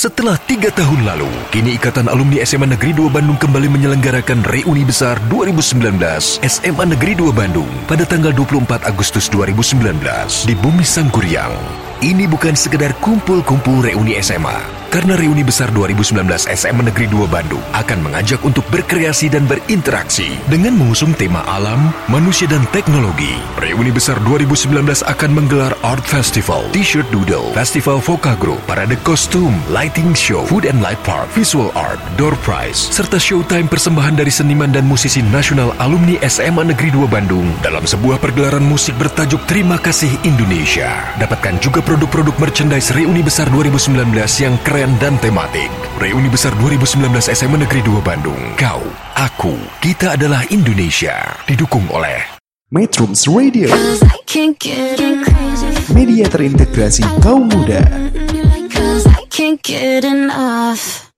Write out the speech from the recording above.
Setelah tiga tahun lalu, kini Ikatan Alumni SMA Negeri 2 Bandung kembali menyelenggarakan Reuni Besar 2019 SMA Negeri 2 Bandung pada tanggal 24 Agustus 2019 di Bumi Sangkuriang. Ini bukan sekedar kumpul-kumpul reuni SMA, karena Reuni Besar 2019 SMA Negeri 2 Bandung akan mengajak untuk berkreasi dan berinteraksi dengan mengusung tema alam, manusia dan teknologi. Reuni Besar 2019 akan menggelar Art Festival, T-shirt Doodle, Festival Vokagro, Parade Kostum, Lighting Show, Food and Light Park, Visual Art, Door Prize, serta showtime persembahan dari seniman dan musisi nasional alumni SMA Negeri 2 Bandung dalam sebuah pergelaran musik bertajuk Terima Kasih Indonesia. Dapatkan juga produk-produk merchandise Reuni Besar 2019 yang keren keren dan tematik. Reuni Besar 2019 SMA Negeri 2 Bandung. Kau, aku, kita adalah Indonesia. Didukung oleh Metrums Radio Media terintegrasi kaum muda can't get enough